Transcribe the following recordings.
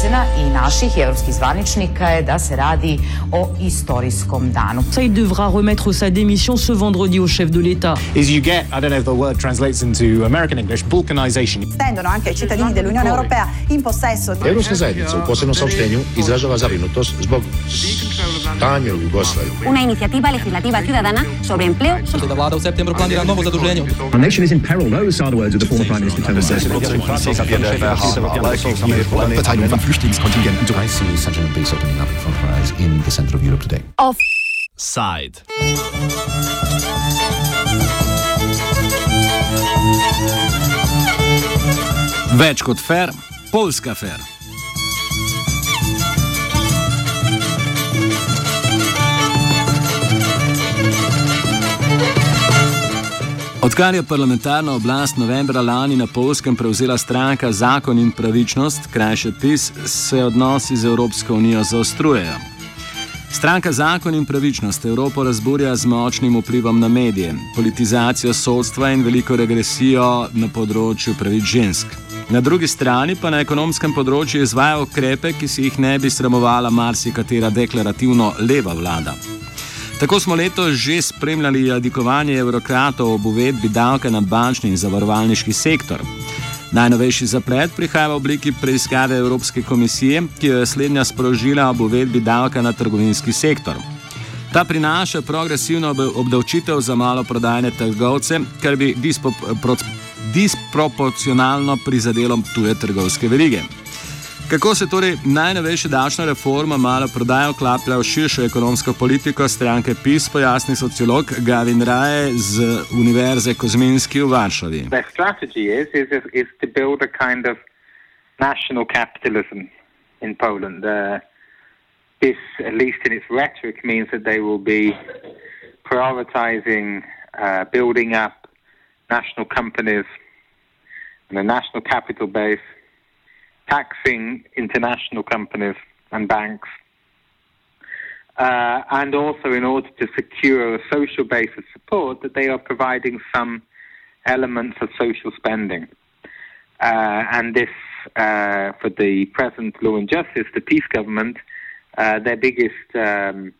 ocena i naših i evropskih zvaničnika je da se radi o istorijskom danu. Ça, il devra remettre sa démission ce vendredi au chef de l'État. Is you get, I don't know if the word translates into American English, balkanization. Stendono anche ai cittadini dell'Unione Europea in possesso di... Europska zajednica u posebnom saopštenju izražava zabrinutost zbog Una iniciativa legislativa ciudadana sobre empleo. Our nation is in peril. Those are the words of the former Prime Minister Tony Blair. Verteilung von Flüchtlingskontingenten. I see such an abyss opening up in front of our eyes in the center of Europe today. Off. Side. Več kot fer, polska fer. Odkar je parlamentarna oblast novembra lani na Polskem prevzela stranka Zakon in pravičnost, krajše PIS, se odnosi z Evropsko unijo zaostrujejo. Stranka Zakon in pravičnost Evropo razburja z močnim vplivom na medije, politizacijo sodstva in veliko regresijo na področju pravic žensk. Na drugi strani pa na ekonomskem področju izvaja ukrepe, ki si jih ne bi sramovala marsikatera deklarativno leva vlada. Tako smo letos že spremljali jadikovanje evrokratov ob uvedbi davka na bančni in zavarovalniški sektor. Najnovejši zaplet prihaja v obliki preiskave Evropske komisije, ki jo je slednja sprožila ob uvedbi davka na trgovinski sektor. Ta prinaša progresivno obdavčitev za maloprodajne trgovce, kar bi dispo, pro, disproporcionalno prizadelo tuje trgovske verige. Kako se torej najnovejša davčna reforma malo prodaja vklaplja v širšo ekonomsko politiko stranke PIS, pojasni sociolog Gavin Raje z Univerze Kozminski v Varšavi. Is, is, is kind of national capitalism in Poland. Uh, this, at least in its rhetoric, means that they will be prioritizing uh, building up national companies and a national capital base taxing international companies and banks, uh, and also in order to secure a social base of support, that they are providing some elements of social spending. Uh, and this, uh, for the present Law and Justice, the peace government, uh, their biggest um,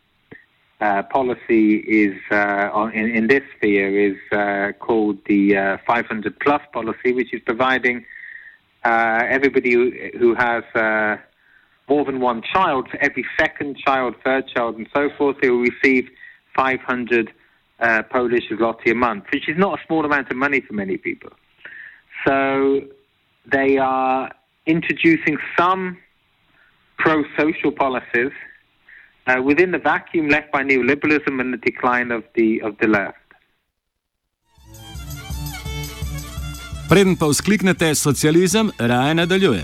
uh, policy is uh, in, in, this sphere is called the 500 plus policy, which is providing uh, everybody who, has uh, more than one child, every second child, third child, and so forth, they will receive 500 uh, Polish zloty a month, which is not a small amount of money for many people. So they are introducing some pro-social policies uh, within the vacuum left by neoliberalism and the decline of the of the left. Preden pa vzkliknete socializem, raje nadaljuje.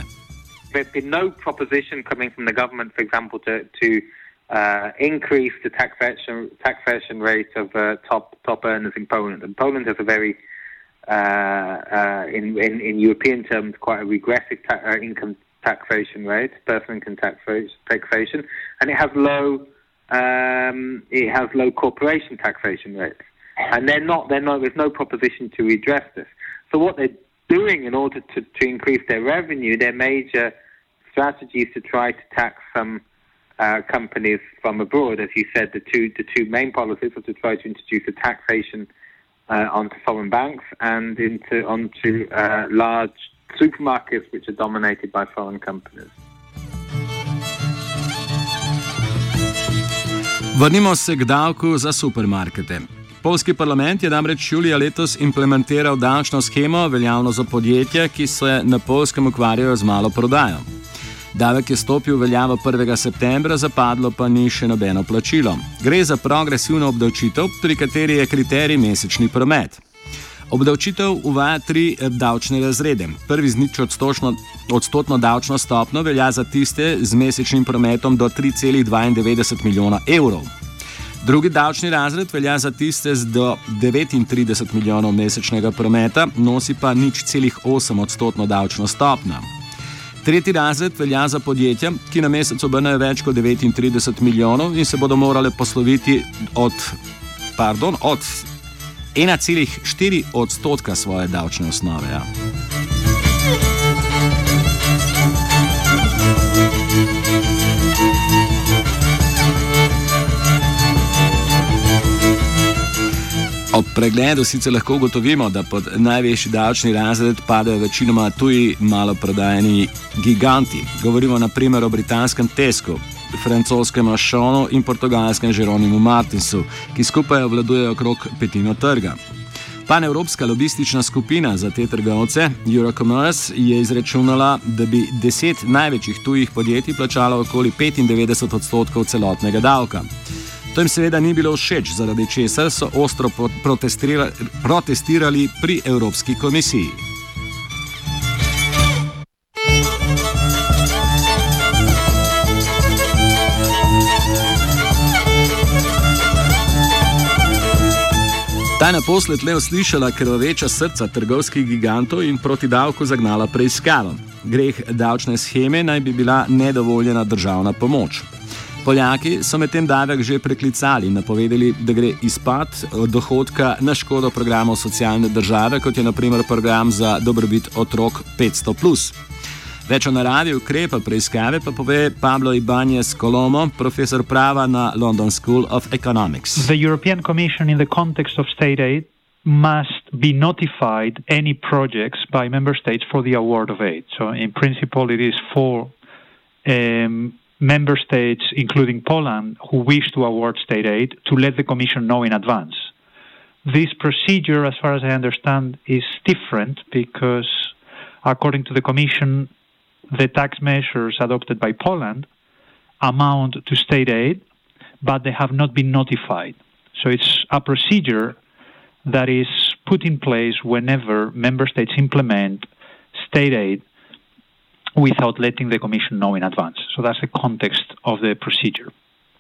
There's been no proposition coming from the government, for example, to, to uh, increase the taxation taxation rate of uh, top top earners in Poland. And Poland has a very, uh, uh in, in, in European terms, quite a regressive ta- uh, income taxation rate, personal income tax taxation, and it has low um, it has low corporation taxation rates. And they're not, they're not, there's no proposition to redress this. So what they're doing in order to, to increase their revenue, their major strategy is to try to tax some uh, companies from abroad. As you said, the two the two main policies are to try to introduce a taxation uh, onto foreign banks and into onto uh, large supermarkets which are dominated by foreign companies. Vrnimo se k davku za supermarkete. Polski parlament je namreč julija letos implementiral davčno schemo, veljavno za podjetja, ki se na polskem ukvarjajo z malo prodajo. Davek je stopil v veljavo 1. septembra, zapadlo pa ni še nobeno plačilo. Gre za progresivno obdavčitev, pri kateri je kriterij mesečni promet. Obdavčitev uvaja tri davčne razrede. Prvi z nič odstotno davčno stopno velja za tiste z mesečnim prometom do 3,92 milijona evrov. Drugi davčni razred velja za tiste z do 39 milijonov mesečnega prometa, nosi pa nič celih 8 odstotno davčno stopnjo. Tretji razred velja za podjetja, ki na mesec obrnejo več kot 39 milijonov in se bodo morale posloviti od, pardon, od 1,4 odstotka svoje davčne osnove. Ja. Ob pregledu sicer lahko ugotovimo, da pod največji davčni razred padajo večinoma tuji maloprodajni giganti. Govorimo naprimer o britanskem Tesku, francoskem Ašonu in portugalskem Jeronimu Martinsu, ki skupaj obvladujejo okrog petino trga. Panevropska lobistična skupina za te trgovce, Eurocommerce, je izračunala, da bi deset največjih tujih podjetij plačalo okoli 95 odstotkov celotnega davka. To jim seveda ni bilo všeč, zaradi česar so ostro protestirali, protestirali pri Evropski komisiji. Ta je naposled le uslišala krvaveča srca trgovskih gigantov in proti davku zagnala preiskavo. Greh davčne scheme naj bi bila nedovoljena državna pomoč. Poljaki so med tem davek že preklicali in napovedali, da gre izpad dohodka na škodo programov socialne države, kot je naprimer program za dobrobit otrok 500. Več o naravi ukrepa preiskave pa pove Pablo Ibanez Colomo, profesor prava na London School of Economics. The European Commission in the context of state aid must be notified any projects by member states for the award of aid. So in principle it is for um, member states, including Poland, who wish to award state aid to let the Commission know in advance. This procedure, as far as I understand, is different because according to the Commission, the tax measures adopted by Poland amount to state aid, but they have not been notified. So it's a procedure that is put in place whenever member states implement state aid without letting the Commission know in advance. So that's the context of the procedure.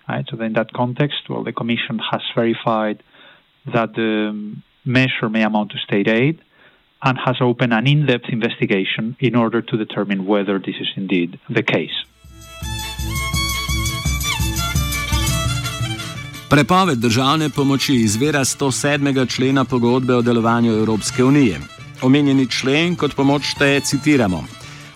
Right? So in that context, well, the Commission has verified that the measure may amount to state aid and has opened an in-depth investigation in order to determine whether this is indeed the case. Prepoved državne pomoči izvira 107. člena pogodbe o delovanju Evropske unije. Omenjeni člen kot pomoč šteje, citiramo: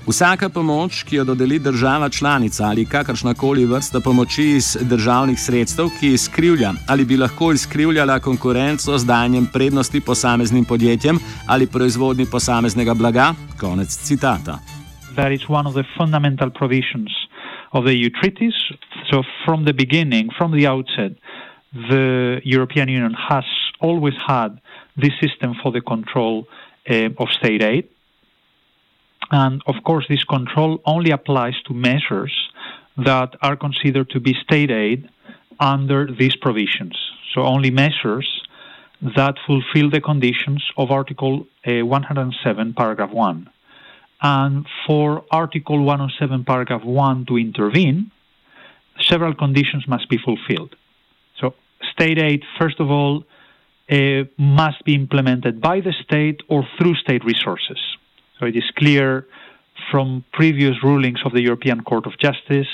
Vsaka pomoč, ki jo dodeli država članica ali kakršnakoli vrsta pomoči iz državnih sredstev, ki izkrivlja ali bi lahko izkrivljala konkurenco z danjem prednosti posameznim podjetjem ali proizvodni posameznega blaga, konec citata. That is one of the fundamental provisions of the EU treaties. So, from the beginning, from the outset, the European Union has always had this system for the control uh, of state aid. And of course, this control only applies to measures that are considered to be state aid under these provisions. So, only measures that fulfill the conditions of Article uh, 107, paragraph 1. And for Article 107, paragraph 1 to intervene, several conditions must be fulfilled. So, state aid, first of all, uh, must be implemented by the state or through state resources. So it is clear from previous rulings of the European Court of Justice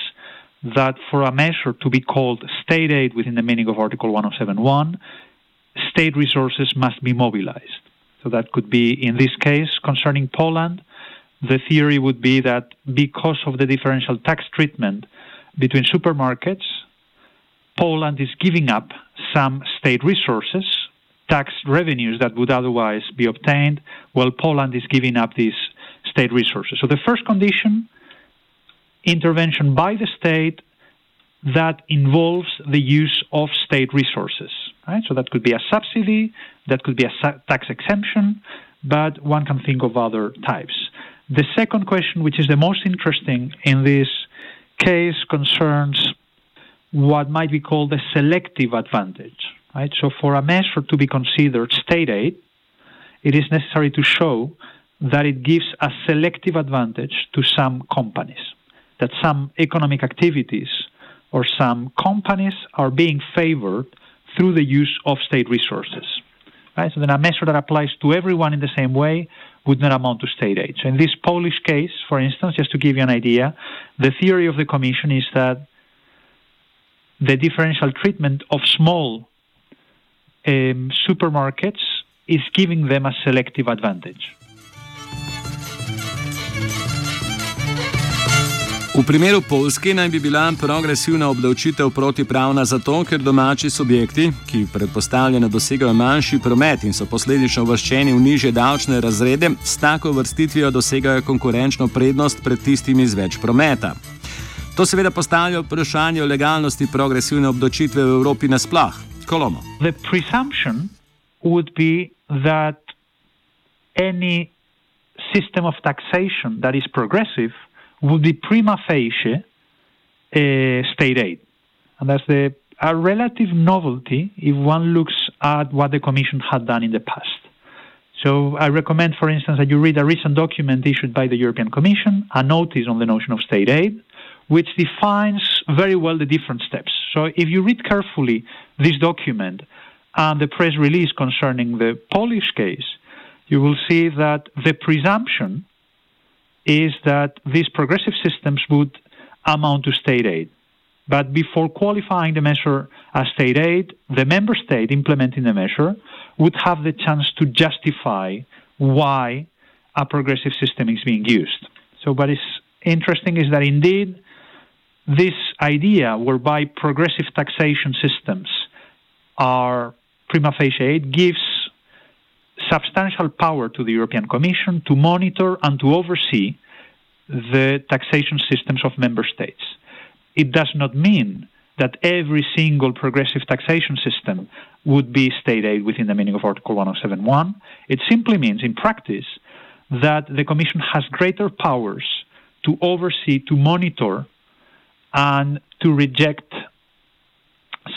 that for a measure to be called state aid within the meaning of Article 107.1, state resources must be mobilized. So that could be, in this case, concerning Poland, the theory would be that because of the differential tax treatment between supermarkets, Poland is giving up some state resources tax revenues that would otherwise be obtained, while Poland is giving up these state resources. So the first condition, intervention by the state that involves the use of state resources. Right? So that could be a subsidy, that could be a tax exemption, but one can think of other types. The second question, which is the most interesting in this case, concerns what might be called a selective advantage. Right? So for a measure to be considered state aid, it is necessary to show that it gives a selective advantage to some companies, that some economic activities or some companies are being favored through the use of state resources. Right? So then a measure that applies to everyone in the same way would not amount to state aid. So in this Polish case, for instance, just to give you an idea, the theory of the Commission is that the differential treatment of small um, supermarkets is giving them a selective advantage. V primeru Polske naj bi bila progresivna obdavčitev protipravna zato, ker domači subjekti, ki predpostavljeno dosegajo manjši promet in so posledično uvrščeni v nižje davčne razrede, s tako vrstitvijo dosegajo konkurenčno prednost pred tistimi z več prometa. To seveda postavlja vprašanje o legalnosti progresivne obdavčitve v Evropi nasploh. The presumption would be that any system of taxation that is progressive would be prima facie state aid. And that's the, a relative novelty if one looks at what the Commission had done in the past. So I recommend, for instance, that you read a recent document issued by the European Commission, a notice on the notion of state aid, which defines very well the different steps. So if you read carefully this document and the press release concerning the Polish case, you will see that the presumption is that these progressive systems would amount to state aid. But before qualifying the measure as state aid, the member state implementing the measure would have the chance to justify why a progressive system is being used. So, what is interesting is that indeed, this idea whereby progressive taxation systems are prima facie aid gives substantial power to the European Commission to monitor and to oversee the taxation systems of member states. It does not mean that every single progressive taxation system would be state aid within the meaning of Article 1071. It simply means, in practice, that the Commission has greater powers to oversee, to monitor, and to reject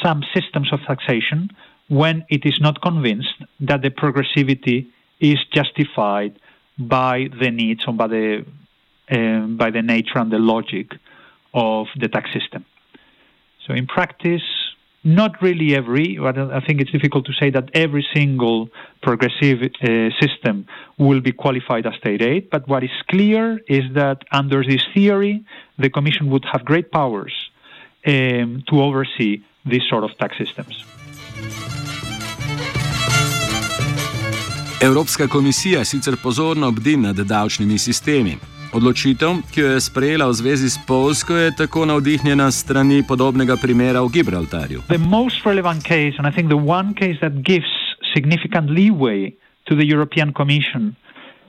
some systems of taxation when it is not convinced that the progressivity is justified by the needs or by the um, by the nature and the logic of the tax system. So in practice, not really every, but I think it's difficult to say that every single progressive uh, system will be qualified as state aid. But what is clear is that under this theory, the Commission would have great powers um, to oversee these sort of tax systems. Evropska komisija sicer pozorno bdi nad davčnimi sistemi. Odločitev, ki jo je sprejela v zvezi s Polsko, je tako navdihnjena strani podobnega primera v Gibraltarju. Case, significant leeway to the European Commission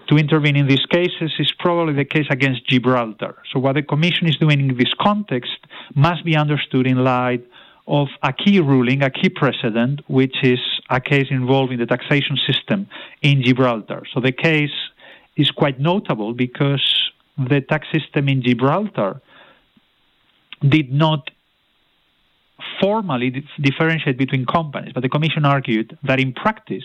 to intervene in these cases is probably the case against Gibraltar. So, what the Commission is doing in this context must be understood in light of a key ruling, a key precedent, which is a case involving the taxation system in Gibraltar. So, the case is quite notable because the tax system in Gibraltar did not formally differentiate between companies, but the Commission argued that in practice,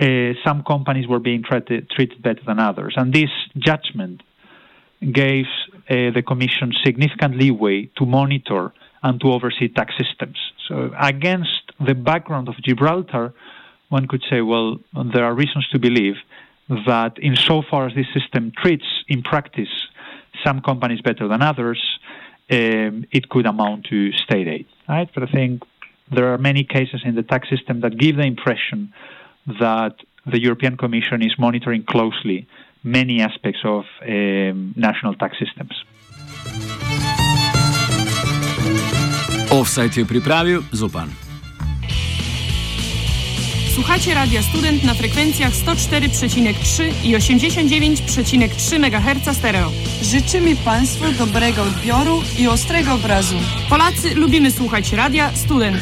uh, some companies were being treated, treated better than others. And this judgment gave uh, the Commission significant leeway to monitor and to oversee tax systems. So, against the background of Gibraltar, one could say, well, there are reasons to believe that insofar as this system treats in practice some companies better than others, um, it could amount to state aid, right? But I think there are many cases in the tax system that give the impression that the European Commission is monitoring closely many aspects of um, national tax systems. Offside je pripravil Zupan. Słuchacie Radia Student na frekwencjach 104,3 i 89,3 MHz stereo. Życzymy Państwu dobrego odbioru i ostrego obrazu. Polacy lubimy słuchać Radia Student.